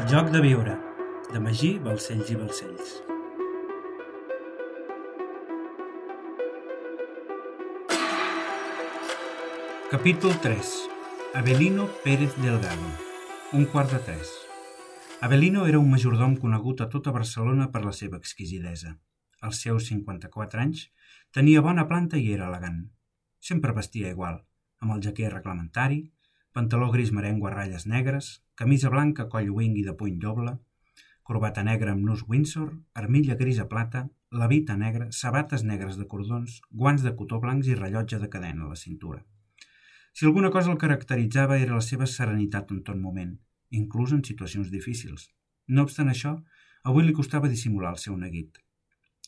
El joc de viure, de Magí, Balcells i Balcells. Capítol 3. Avelino Pérez Delgado. Un quart de tres. Avelino era un majordom conegut a tota Barcelona per la seva exquisidesa. Als seus 54 anys, tenia bona planta i era elegant. Sempre vestia igual, amb el jaquer reglamentari, pantaló gris merengo a ratlles negres, camisa blanca coll wing i de puny doble, corbata negra amb nus Windsor, armilla grisa plata, levita negra, sabates negres de cordons, guants de cotó blancs i rellotge de cadena a la cintura. Si alguna cosa el caracteritzava era la seva serenitat en tot moment, inclús en situacions difícils. No obstant això, avui li costava dissimular el seu neguit.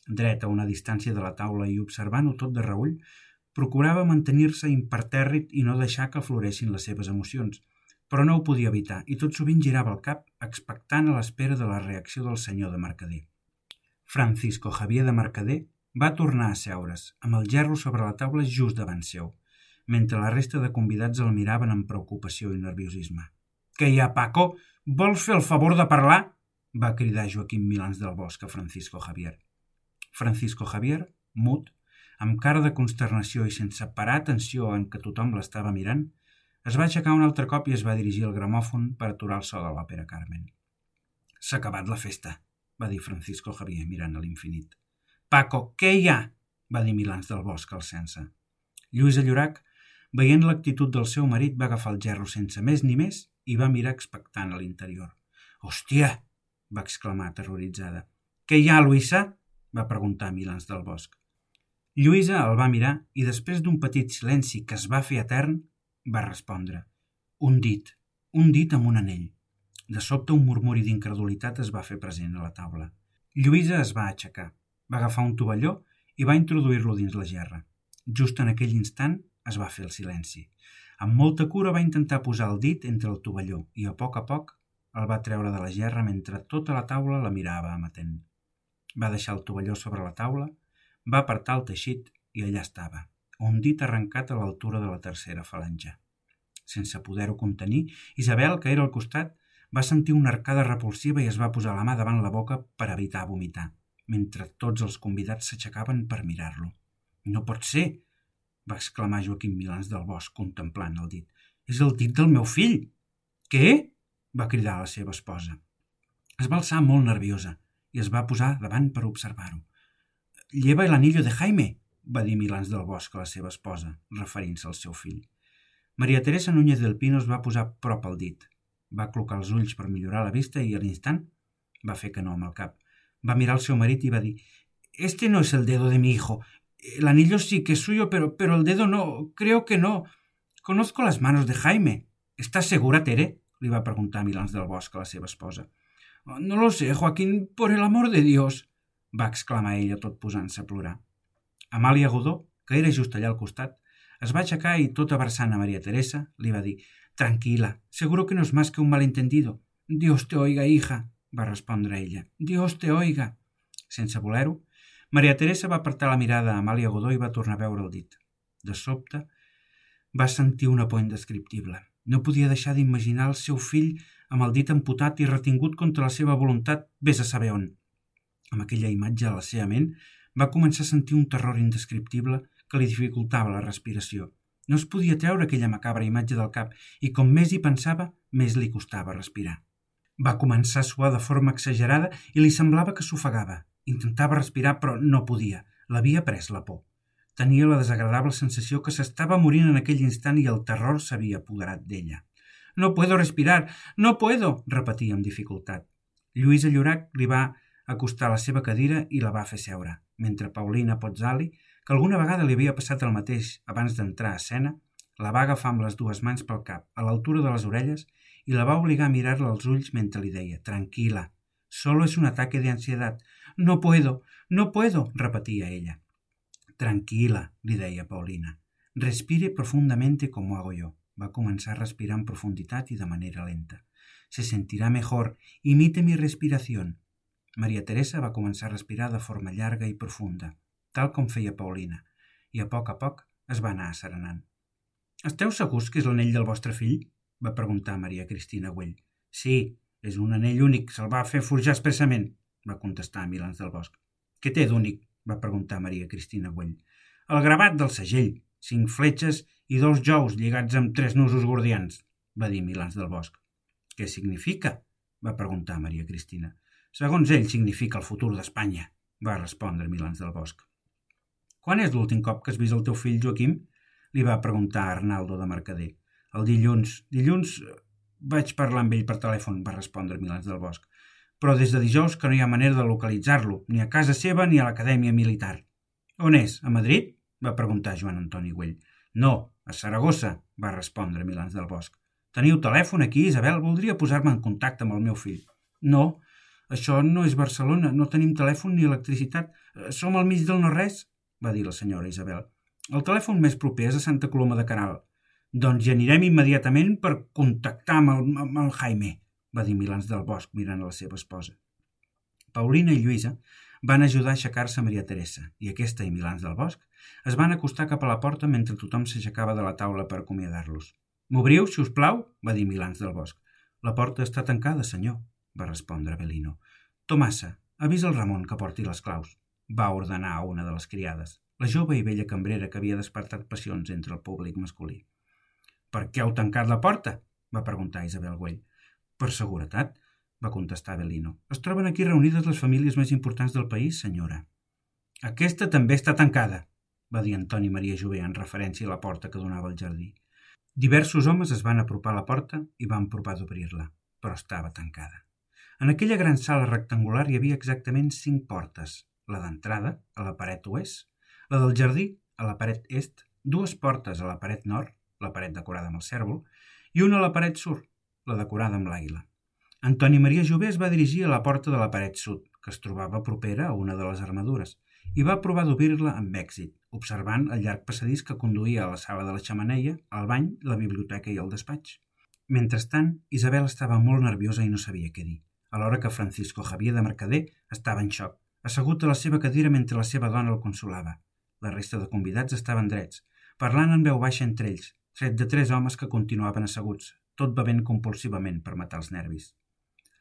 Dret a una distància de la taula i observant-ho tot de reull, Procurava mantenir-se impertèrrit i no deixar que floressin les seves emocions, però no ho podia evitar i tot sovint girava el cap expectant a l'espera de la reacció del senyor de Mercader. Francisco Javier de Mercader va tornar a seure's, amb el gerro sobre la taula just davant seu, mentre la resta de convidats el miraven amb preocupació i nerviosisme. «Què hi ha, Paco? Vols fer el favor de parlar?» va cridar Joaquim Milans del Bosc a Francisco Javier. Francisco Javier, mut, amb cara de consternació i sense parar atenció en què tothom l'estava mirant, es va aixecar un altre cop i es va dirigir al gramòfon per aturar el so de l'òpera Carmen. S'ha acabat la festa, va dir Francisco Javier mirant a l'infinit. Paco, què hi ha? va dir Milans del Bosc al sense. Lluïsa Llorac, veient l'actitud del seu marit, va agafar el gerro sense més ni més i va mirar expectant a l'interior. Hòstia! va exclamar aterroritzada. Què hi ha, Luisa? va preguntar Milans del Bosc. Lluïsa el va mirar i després d'un petit silenci que es va fer etern, va respondre. Un dit, un dit amb un anell. De sobte un murmuri d'incredulitat es va fer present a la taula. Lluïsa es va aixecar, va agafar un tovalló i va introduir-lo dins la gerra. Just en aquell instant es va fer el silenci. Amb molta cura va intentar posar el dit entre el tovalló i a poc a poc el va treure de la gerra mentre tota la taula la mirava amatent. Va deixar el tovalló sobre la taula va apartar el teixit i allà estava, un dit arrencat a l'altura de la tercera falange. Sense poder-ho contenir, Isabel, que era al costat, va sentir una arcada repulsiva i es va posar la mà davant la boca per evitar vomitar, mentre tots els convidats s'aixecaven per mirar-lo. No pot ser! va exclamar Joaquim Milans del Bosc contemplant el dit. És el dit del meu fill! Què? va cridar la seva esposa. Es va alçar molt nerviosa i es va posar davant per observar-ho. Lleva el anillo de Jaime, va dir Milans del Bosc a la seva esposa, referint-se al seu fill. Maria Teresa Núñez del Pino es va posar prop al dit. Va clocar els ulls per millorar la vista i a l'instant va fer que no amb el cap. Va mirar el seu marit i va dir «Este no es el dedo de mi hijo. El anillo sí que es suyo, pero, pero el dedo no. Creo que no. Conozco las manos de Jaime. ¿Estás segura, Tere?» li va preguntar Milans del Bosc a la seva esposa. «No lo sé, Joaquín, por el amor de Dios», va exclamar ella tot posant-se a plorar. Amàlia Godó, que era just allà al costat, es va aixecar i, tot abraçant a Maria Teresa, li va dir «Tranquila, seguro que no es más que un malentendido. Dios te oiga, hija», va respondre ella. «Dios te oiga». Sense voler-ho, Maria Teresa va apartar la mirada a Amàlia Godó i va tornar a veure el dit. De sobte, va sentir una por indescriptible. No podia deixar d'imaginar el seu fill amb el dit amputat i retingut contra la seva voluntat, vés a saber on. Amb aquella imatge a la seva ment, va començar a sentir un terror indescriptible que li dificultava la respiració. No es podia treure aquella macabra imatge del cap i com més hi pensava, més li costava respirar. Va començar a suar de forma exagerada i li semblava que s'ofegava. Intentava respirar, però no podia. L'havia pres la por. Tenia la desagradable sensació que s'estava morint en aquell instant i el terror s'havia apoderat d'ella. «No puedo respirar! No puedo!» repetia amb dificultat. Lluïsa Llorac li va acostar a la seva cadira i la va fer seure, mentre Paulina Pozzali, que alguna vegada li havia passat el mateix abans d'entrar a escena, la va agafar amb les dues mans pel cap, a l'altura de les orelles, i la va obligar a mirar-la als ulls mentre li deia «Tranquila, solo es un ataque de ansiedad. No puedo, no puedo», repetia ella. «Tranquila», li deia Paulina. «Respire profundamente como hago yo». Va començar a respirar en profunditat i de manera lenta. «Se sentirá mejor. Imite mi respiración. Maria Teresa va començar a respirar de forma llarga i profunda, tal com feia Paulina, i a poc a poc es va anar asserenant. «Esteu segurs que és l'anell del vostre fill?» va preguntar Maria Cristina Güell. «Sí, És un anell únic, se'l va fer forjar expressament, va contestar Milans del Bosc. Què té d'únic? va preguntar Maria Cristina Güell. El gravat del segell, cinc fletxes i dos jous lligats amb tres nusos gordians, va dir Milans del Bosc. Què significa? va preguntar Maria Cristina. Segons ell, significa el futur d'Espanya, va respondre Milans del Bosc. Quan és l'últim cop que has vist el teu fill, Joaquim? li va preguntar Arnaldo de Mercader. El dilluns. Dilluns eh, vaig parlar amb ell per telèfon, va respondre Milans del Bosc. Però des de dijous que no hi ha manera de localitzar-lo, ni a casa seva ni a l'acadèmia militar. On és? A Madrid? va preguntar Joan Antoni Güell. No, a Saragossa, va respondre Milans del Bosc. Teniu telèfon aquí, Isabel? Voldria posar-me en contacte amb el meu fill. No, això no és Barcelona, no tenim telèfon ni electricitat. Eh, som al mig del no-res, va dir la senyora Isabel. El telèfon més proper és a Santa Coloma de Caral. Doncs hi anirem immediatament per contactar amb el, amb el Jaime, va dir Milans del Bosc mirant a la seva esposa. Paulina i Lluïsa van ajudar a aixecar-se Maria Teresa i aquesta i Milans del Bosc es van acostar cap a la porta mentre tothom s'aixecava de la taula per acomiadar-los. M'obriu, si us plau? va dir Milans del Bosc. La porta està tancada, senyor, va respondre Belino. Tomassa, avisa el Ramon que porti les claus, va ordenar a una de les criades, la jove i vella cambrera que havia despertat passions entre el públic masculí. Per què heu tancat la porta? va preguntar Isabel Güell. Per seguretat, va contestar Belino. Es troben aquí reunides les famílies més importants del país, senyora. Aquesta també està tancada, va dir Antoni Maria Jové en referència a la porta que donava al jardí. Diversos homes es van apropar a la porta i van provar d'obrir-la, però estava tancada. En aquella gran sala rectangular hi havia exactament cinc portes, la d'entrada, a la paret oest, la del jardí, a la paret est, dues portes a la paret nord, la paret decorada amb el cèrvol, i una a la paret sud, la decorada amb l'àguila. Antoni Maria Jové es va dirigir a la porta de la paret sud, que es trobava propera a una de les armadures, i va provar d'obrir-la amb èxit, observant el llarg passadís que conduïa a la sala de la xamaneia, al bany, la biblioteca i el despatx. Mentrestant, Isabel estava molt nerviosa i no sabia què dir, alhora que Francisco Javier de Mercader estava en xoc, assegut a la seva cadira mentre la seva dona el consolava. La resta de convidats estaven drets, parlant en veu baixa entre ells, tret de tres homes que continuaven asseguts, tot bevent compulsivament per matar els nervis.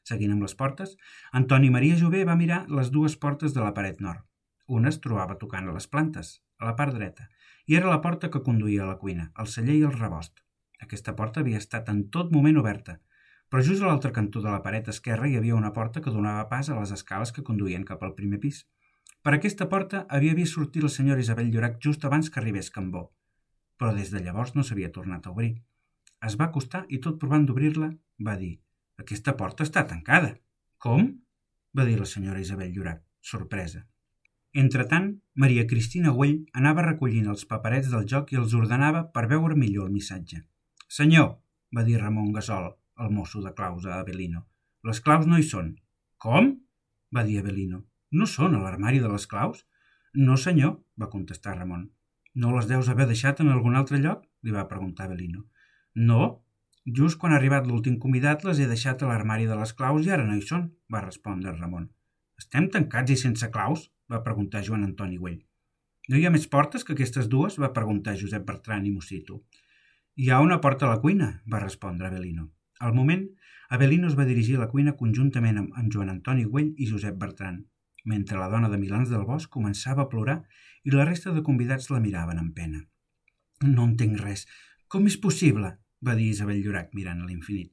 Seguint amb les portes, Antoni Maria Jové va mirar les dues portes de la paret nord. Una es trobava tocant a les plantes, a la part dreta, i era la porta que conduïa a la cuina, al celler i al rebost. Aquesta porta havia estat en tot moment oberta, però just a l'altre cantó de la paret esquerra hi havia una porta que donava pas a les escales que conduïen cap al primer pis. Per aquesta porta havia vist sortir la senyora Isabel Llorac just abans que arribés Cambó, però des de llavors no s'havia tornat a obrir. Es va acostar i tot provant d'obrir-la va dir aquesta porta està tancada. Com? va dir la senyora Isabel Llorac, sorpresa. Entretant, Maria Cristina Güell anava recollint els paperets del joc i els ordenava per veure millor el missatge. Senyor, va dir Ramon Gasol, el mosso de claus a Avelino, les claus no hi són. Com? va dir Avelino. No són a l'armari de les claus? No, senyor, va contestar Ramon. No les deus haver deixat en algun altre lloc? li va preguntar Avelino. No, Just quan ha arribat l'últim convidat les he deixat a l'armari de les claus i ara no hi són, va respondre Ramon. Estem tancats i sense claus? va preguntar Joan Antoni Güell. No hi ha més portes que aquestes dues? va preguntar Josep Bertran i Mosito. Hi ha una porta a la cuina, va respondre Avelino. Al moment, Avelino es va dirigir a la cuina conjuntament amb, Joan Antoni Güell i Josep Bertran, mentre la dona de Milans del Bosc començava a plorar i la resta de convidats la miraven amb pena. No entenc res. Com és possible? va dir Isabel Llorac mirant a l'infinit.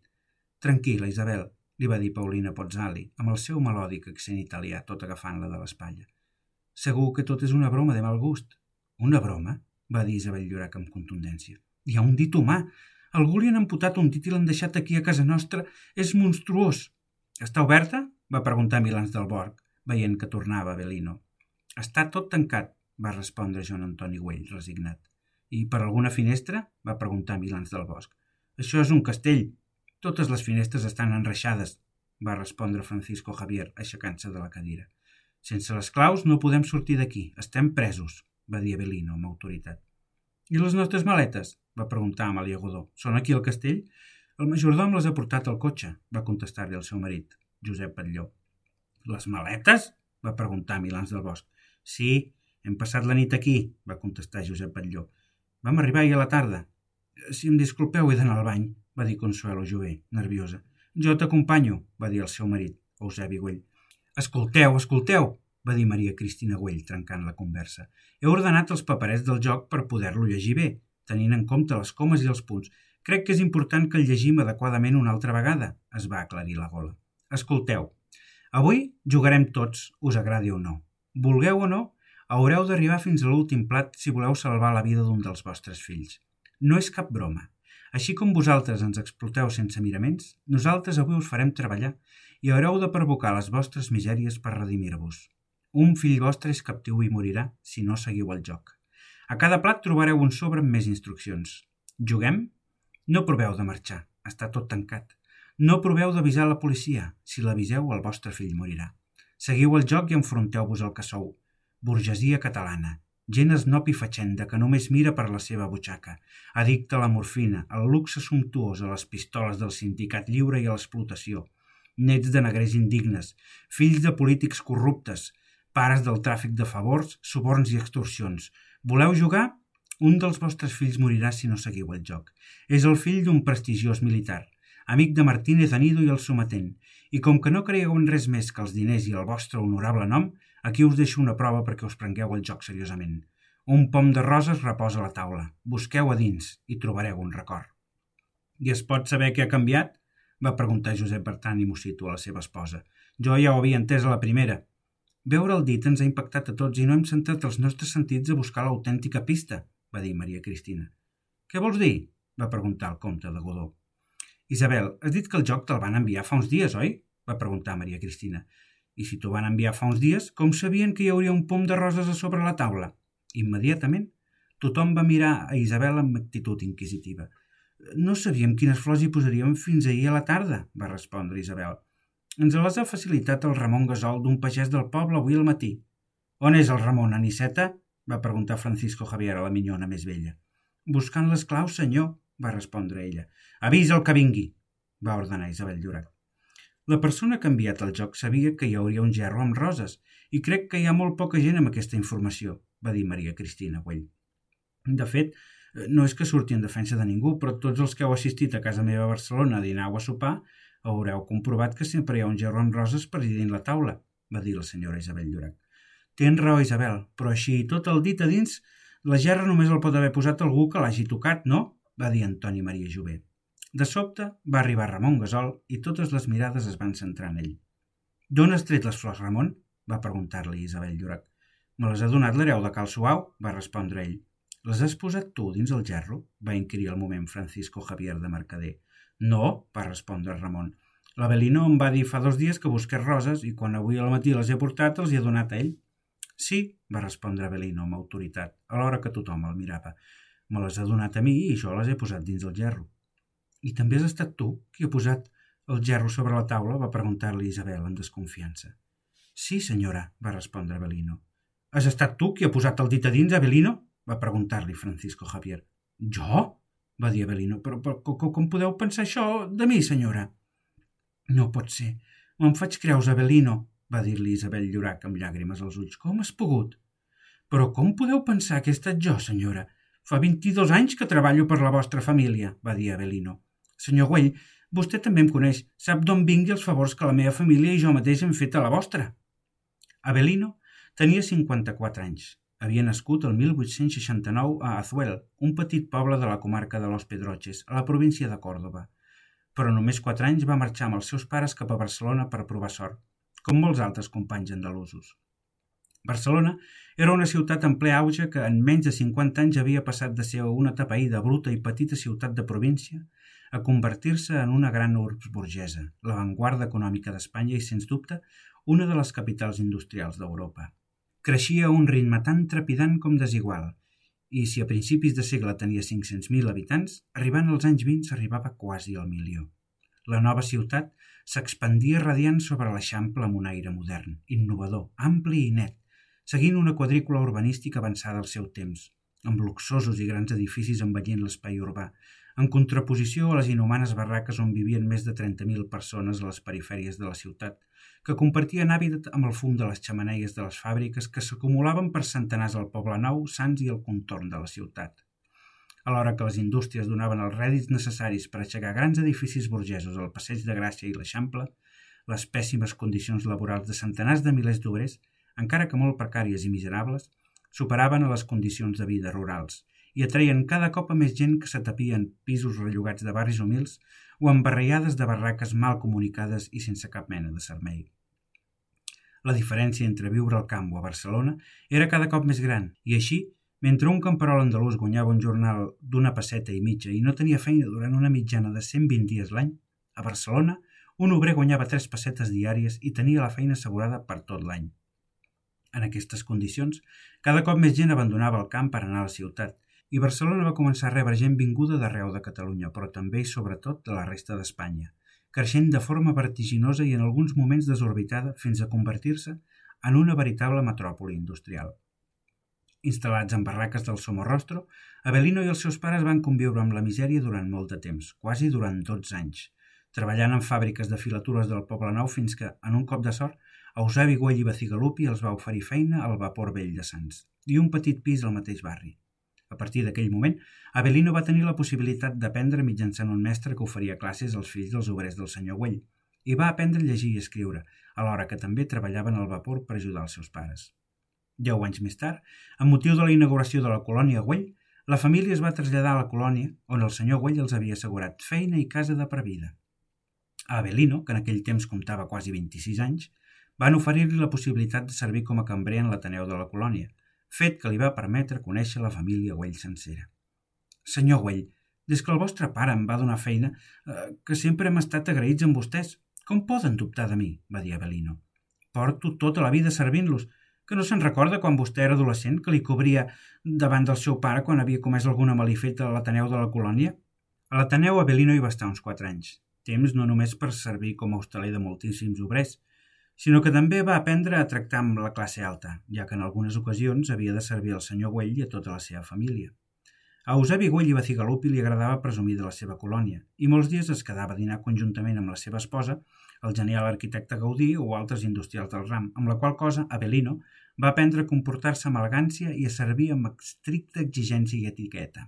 Tranquil·la, Isabel, li va dir Paulina Pozzali, amb el seu melòdic accent italià, tot agafant-la de l'espatlla. Segur que tot és una broma de mal gust. Una broma? va dir Isabel Llorac amb contundència. Hi ha un dit humà. Algú li han amputat un dit i l'han deixat aquí a casa nostra. És monstruós. Està oberta? va preguntar Milans del Borg, veient que tornava Belino. Està tot tancat, va respondre Joan Antoni Güell, resignat. I per alguna finestra? va preguntar Milans del Bosc. Això és un castell. Totes les finestres estan enreixades, va respondre Francisco Javier, aixecant-se de la cadira. Sense les claus no podem sortir d'aquí. Estem presos, va dir Avelino amb autoritat. I les nostres maletes? va preguntar Amalia Godó. Són aquí al castell? El majordom les ha portat al cotxe, va contestar-li el seu marit, Josep Batlló. Les maletes? va preguntar Milans del Bosc. Sí, hem passat la nit aquí, va contestar Josep Batlló. Vam arribar ahir a la tarda. Si em disculpeu, he d'anar al bany, va dir Consuelo Jové, nerviosa. Jo t'acompanyo, va dir el seu marit, Eusebi Güell. Escolteu, escolteu, va dir Maria Cristina Güell, trencant la conversa. He ordenat els paperets del joc per poder-lo llegir bé, tenint en compte les comes i els punts. Crec que és important que el llegim adequadament una altra vegada, es va aclarir la gola. Escolteu, avui jugarem tots, us agradi o no. Vulgueu o no, haureu d'arribar fins a l'últim plat si voleu salvar la vida d'un dels vostres fills. No és cap broma. Així com vosaltres ens exploteu sense miraments, nosaltres avui us farem treballar i haureu de provocar les vostres misèries per redimir-vos. Un fill vostre és captiu i morirà si no seguiu el joc. A cada plat trobareu un sobre amb més instruccions. Juguem? No proveu de marxar, està tot tancat. No proveu d'avisar la policia, si l'aviseu el vostre fill morirà. Seguiu el joc i enfronteu-vos al que sou. Burgesia catalana, gent esnop i fatxenda que només mira per la seva butxaca, addicta a la morfina, al luxe sumptuós, a les pistoles del sindicat lliure i a l'explotació, nets de negrers indignes, fills de polítics corruptes, pares del tràfic de favors, suborns i extorsions. Voleu jugar? Un dels vostres fills morirà si no seguiu el joc. És el fill d'un prestigiós militar, amic de Martínez Anido i el sometent, i com que no creieu en res més que els diners i el vostre honorable nom, Aquí us deixo una prova perquè us prengueu el joc seriosament. Un pom de roses reposa a la taula. Busqueu a dins i trobareu un record. I es pot saber què ha canviat? va preguntar Josep Bertran i Mocito a la seva esposa. Jo ja ho havia entès a la primera. Veure el dit ens ha impactat a tots i no hem centrat els nostres sentits a buscar l'autèntica pista, va dir Maria Cristina. Què vols dir? va preguntar el comte de Godó. Isabel, has dit que el joc te'l van enviar fa uns dies, oi? va preguntar Maria Cristina. I si t'ho van enviar fa uns dies, com sabien que hi hauria un pom de roses a sobre la taula? Immediatament, tothom va mirar a Isabel amb actitud inquisitiva. No sabíem quines flors hi posaríem fins ahir a la tarda, va respondre Isabel. Ens les ha facilitat el Ramon Gasol d'un pagès del poble avui al matí. On és el Ramon, Aniceta? va preguntar Francisco Javier a la minyona més vella. Buscant les claus, senyor, va respondre ella. Avisa el que vingui, va ordenar Isabel Llorac. La persona que ha enviat el joc sabia que hi hauria un gerro amb roses i crec que hi ha molt poca gent amb aquesta informació, va dir Maria Cristina Güell. De fet, no és que surti en defensa de ningú, però tots els que heu assistit a casa meva a Barcelona a dinar o a sopar haureu comprovat que sempre hi ha un gerro amb roses presidint la taula, va dir la senyora Isabel Llorac. Tens raó, Isabel, però així tot el dit a dins, la gerra només el pot haver posat algú que l'hagi tocat, no? va dir Antoni Maria Jové. De sobte va arribar Ramon Gasol i totes les mirades es van centrar en ell. D'on has tret les flors, Ramon? va preguntar-li Isabel Llorac. Me les ha donat l'hereu de Cal Suau, va respondre ell. Les has posat tu dins el gerro? va inquirir al moment Francisco Javier de Mercader. No, va respondre Ramon. L'Avelino em va dir fa dos dies que busqués roses i quan avui al matí les he portat els hi he donat a ell. Sí, va respondre Avelino amb autoritat, alhora que tothom el mirava. Me les ha donat a mi i jo les he posat dins el gerro. I també has estat tu qui ha posat el gerro sobre la taula? va preguntar-li Isabel amb desconfiança. Sí, senyora, va respondre Avelino. Has estat tu qui ha posat el dit a dins, Avelino? Va preguntar-li Francisco Javier. Jo? va dir Avelino. Però, però com, com podeu pensar això de mi, senyora? No pot ser. Me'n faig creus, Avelino, va dir-li Isabel Llorac amb llàgrimes als ulls. Com has pogut? Però com podeu pensar que he estat jo, senyora? Fa 22 anys que treballo per la vostra família, va dir Avelino. Senyor Güell, vostè també em coneix. Sap d'on vingui els favors que la meva família i jo mateix hem fet a la vostra. Avelino tenia 54 anys. Havia nascut el 1869 a Azuel, un petit poble de la comarca de Los Pedroches, a la província de Còrdoba. Però només 4 anys va marxar amb els seus pares cap a Barcelona per provar sort, com molts altres companys andalusos. Barcelona era una ciutat en ple auge que en menys de 50 anys havia passat de ser una tapaïda, bruta i petita ciutat de província a convertir-se en una gran urbs burgesa, l'avantguarda econòmica d'Espanya i, sens dubte, una de les capitals industrials d'Europa. Creixia a un ritme tan trepidant com desigual, i si a principis de segle tenia 500.000 habitants, arribant als anys 20 s'arribava quasi al milió. La nova ciutat s'expandia radiant sobre l'Eixample amb un aire modern, innovador, ampli i net, seguint una quadrícula urbanística avançada al seu temps, amb luxosos i grans edificis envellint l'espai urbà, en contraposició a les inhumanes barraques on vivien més de 30.000 persones a les perifèries de la ciutat, que compartien hàbitat amb el fum de les xamaneies de les fàbriques que s'acumulaven per centenars al Poble Nou, Sants i al contorn de la ciutat. alhora que les indústries donaven els rèdits necessaris per aixecar grans edificis burgesos al Passeig de Gràcia i l'Eixample, les pèssimes condicions laborals de centenars de milers d'obrers, encara que molt precàries i miserables, superaven a les condicions de vida rurals i atreien cada cop a més gent que s'atapia en pisos rellogats de barris humils o en barriades de barraques mal comunicades i sense cap mena de servei. La diferència entre viure al camp o a Barcelona era cada cop més gran i així mentre un camperol andalús guanyava un jornal d'una passeta i mitja i no tenia feina durant una mitjana de 120 dies l'any, a Barcelona un obrer guanyava tres pessetes diàries i tenia la feina assegurada per tot l'any. En aquestes condicions, cada cop més gent abandonava el camp per anar a la ciutat i Barcelona va començar a rebre gent vinguda d'arreu de Catalunya, però també i sobretot de la resta d'Espanya, creixent de forma vertiginosa i en alguns moments desorbitada fins a convertir-se en una veritable metròpoli industrial. Instal·lats en barraques del Somorrostro, Avelino i els seus pares van conviure amb la misèria durant molt de temps, quasi durant 12 anys, treballant en fàbriques de filatures del Poble Nou fins que, en un cop de sort, Eusebi Güell i Bacigalupi els va oferir feina al vapor vell de Sants i un petit pis al mateix barri. A partir d'aquell moment, Avelino va tenir la possibilitat d'aprendre mitjançant un mestre que oferia classes als fills dels obrers del senyor Güell i va aprendre a llegir i escriure, alhora que també treballaven al vapor per ajudar els seus pares. Deu anys més tard, amb motiu de la inauguració de la colònia Güell, la família es va traslladar a la colònia on el senyor Güell els havia assegurat feina i casa de per vida. A Avelino, que en aquell temps comptava quasi 26 anys, van oferir-li la possibilitat de servir com a cambrer en l'Ateneu de la colònia, fet que li va permetre conèixer la família Güell sencera. Senyor Güell, des que el vostre pare em va donar feina, eh, que sempre hem estat agraïts amb vostès, com poden dubtar de mi? va dir Avelino. Porto tota la vida servint-los que no se'n recorda quan vostè era adolescent que li cobria davant del seu pare quan havia comès alguna malifeta a l'Ateneu de la colònia? A l'Ateneu Avelino hi va estar uns quatre anys, temps no només per servir com a hostaler de moltíssims obrers, sinó que també va aprendre a tractar amb la classe alta, ja que en algunes ocasions havia de servir al senyor Güell i a tota la seva família. A Eusebi Güell i Bacigalupi li agradava presumir de la seva colònia, i molts dies es quedava a dinar conjuntament amb la seva esposa el genial arquitecte Gaudí o altres industrials del ram, amb la qual cosa Avelino va aprendre a comportar-se amb elegància i a servir amb estricta exigència i etiqueta.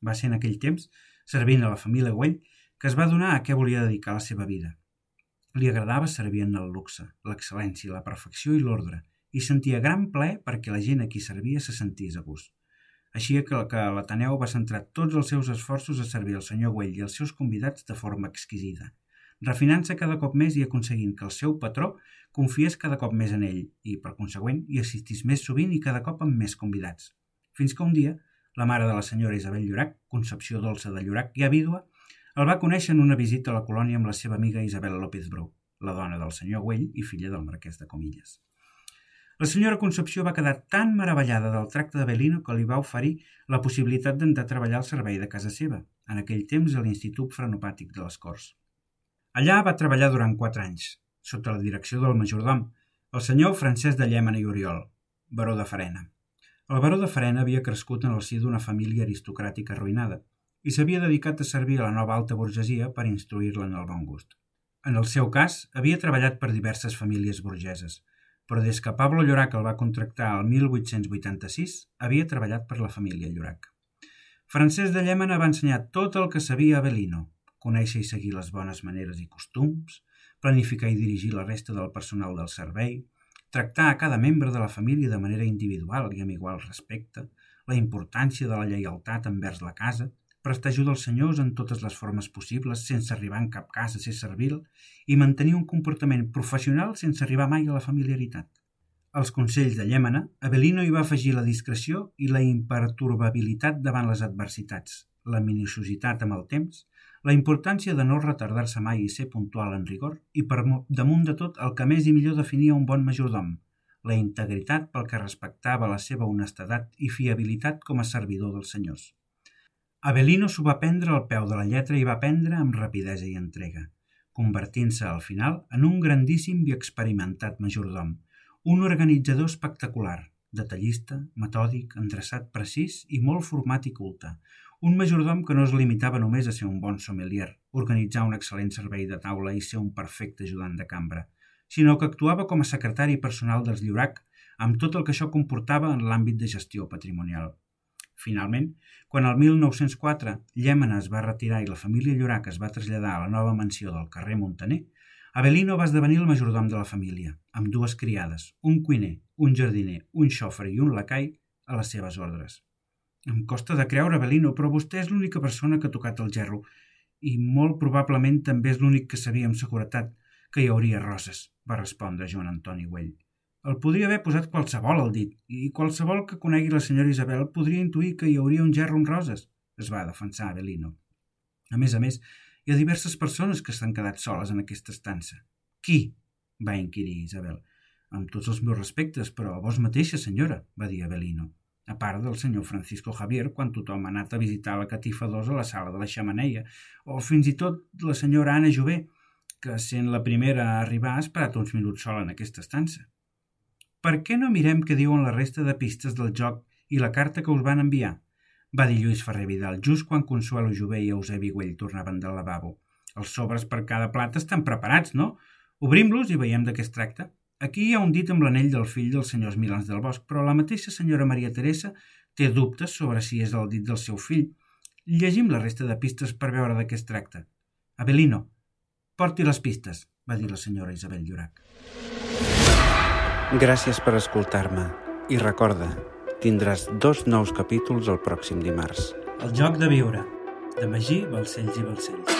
Va ser en aquell temps, servint a la família Güell, que es va donar a què volia dedicar la seva vida. Li agradava servir en el luxe, l'excel·lència, la perfecció i l'ordre, i sentia gran plaer perquè la gent a qui servia se sentís a gust. Així que, que l'Ateneu va centrar tots els seus esforços a servir el senyor Güell i els seus convidats de forma exquisida, refinant-se cada cop més i aconseguint que el seu patró confiés cada cop més en ell i, per consegüent, hi assistís més sovint i cada cop amb més convidats. Fins que un dia, la mare de la senyora Isabel Llorac, Concepció Dolça de Llorac, ja vídua, el va conèixer en una visita a la colònia amb la seva amiga Isabel López Brou, la dona del senyor Güell i filla del marquès de Comilles. La senyora Concepció va quedar tan meravellada del tracte de Belino que li va oferir la possibilitat d'entrar a treballar al servei de casa seva, en aquell temps a l'Institut Frenopàtic de les Corts. Allà va treballar durant quatre anys, sota la direcció del majordom, el senyor Francesc de Llémena i Oriol, baró de Farena. El baró de Farena havia crescut en el si d'una família aristocràtica arruïnada i s'havia dedicat a servir a la nova alta burgesia per instruir-la en el bon gust. En el seu cas, havia treballat per diverses famílies burgeses, però des que Pablo Llorac el va contractar el 1886, havia treballat per la família Llorac. Francesc de Llémena va ensenyar tot el que sabia a Belino, conèixer i seguir les bones maneres i costums, planificar i dirigir la resta del personal del servei, tractar a cada membre de la família de manera individual i amb igual respecte, la importància de la lleialtat envers la casa, prestar ajuda als senyors en totes les formes possibles sense arribar en cap cas a ser servil i mantenir un comportament professional sense arribar mai a la familiaritat. Als consells de Llémena, Avelino hi va afegir la discreció i la imperturbabilitat davant les adversitats, la minuciositat amb el temps, la importància de no retardar-se mai i ser puntual en rigor i per damunt de tot el que més i millor definia un bon majordom, la integritat pel que respectava la seva honestedat i fiabilitat com a servidor dels senyors. Avelino s'ho va prendre al peu de la lletra i va prendre amb rapidesa i entrega, convertint-se al final en un grandíssim i experimentat majordom, un organitzador espectacular, detallista, metòdic, endreçat precís i molt format i culte, un majordom que no es limitava només a ser un bon sommelier, organitzar un excel·lent servei de taula i ser un perfecte ajudant de cambra, sinó que actuava com a secretari personal dels Llorac amb tot el que això comportava en l'àmbit de gestió patrimonial. Finalment, quan el 1904 Llémena es va retirar i la família Llorac es va traslladar a la nova mansió del carrer Montaner, Avelino va esdevenir el majordom de la família, amb dues criades, un cuiner, un jardiner, un xofre i un lacai a les seves ordres. Em costa de creure, Avelino, però vostè és l'única persona que ha tocat el gerro i molt probablement també és l'únic que sabia amb seguretat que hi hauria roses, va respondre Joan Antoni Güell. El podria haver posat qualsevol al dit, i qualsevol que conegui la senyora Isabel podria intuir que hi hauria un gerro amb roses, es va defensar Avelino. A més a més, hi ha diverses persones que s'han quedat soles en aquesta estança. Qui? va inquirir Isabel. Amb tots els meus respectes, però a vos mateixa, senyora, va dir Avelino. A part del senyor Francisco Javier, quan tothom ha anat a visitar la catifa 2 a la sala de la xamaneia, o fins i tot la senyora Anna Jové, que sent la primera a arribar ha esperat uns minuts sola en aquesta estança. Per què no mirem què diuen la resta de pistes del joc i la carta que us van enviar? va dir Lluís Ferrer Vidal, just quan Consuelo Jové i Eusebi Güell tornaven del lavabo. Els sobres per cada plat estan preparats, no? Obrim-los i veiem de què es tracta. Aquí hi ha un dit amb l'anell del fill dels senyors Milans del Bosc, però la mateixa senyora Maria Teresa té dubtes sobre si és el dit del seu fill. Llegim la resta de pistes per veure de què es tracta. Abelino, Porti les pistes, va dir la senyora Isabel Llorac. Gràcies per escoltar-me. I recorda, tindràs dos nous capítols el pròxim dimarts. El joc de viure, de Magí, Balcells i Balcells.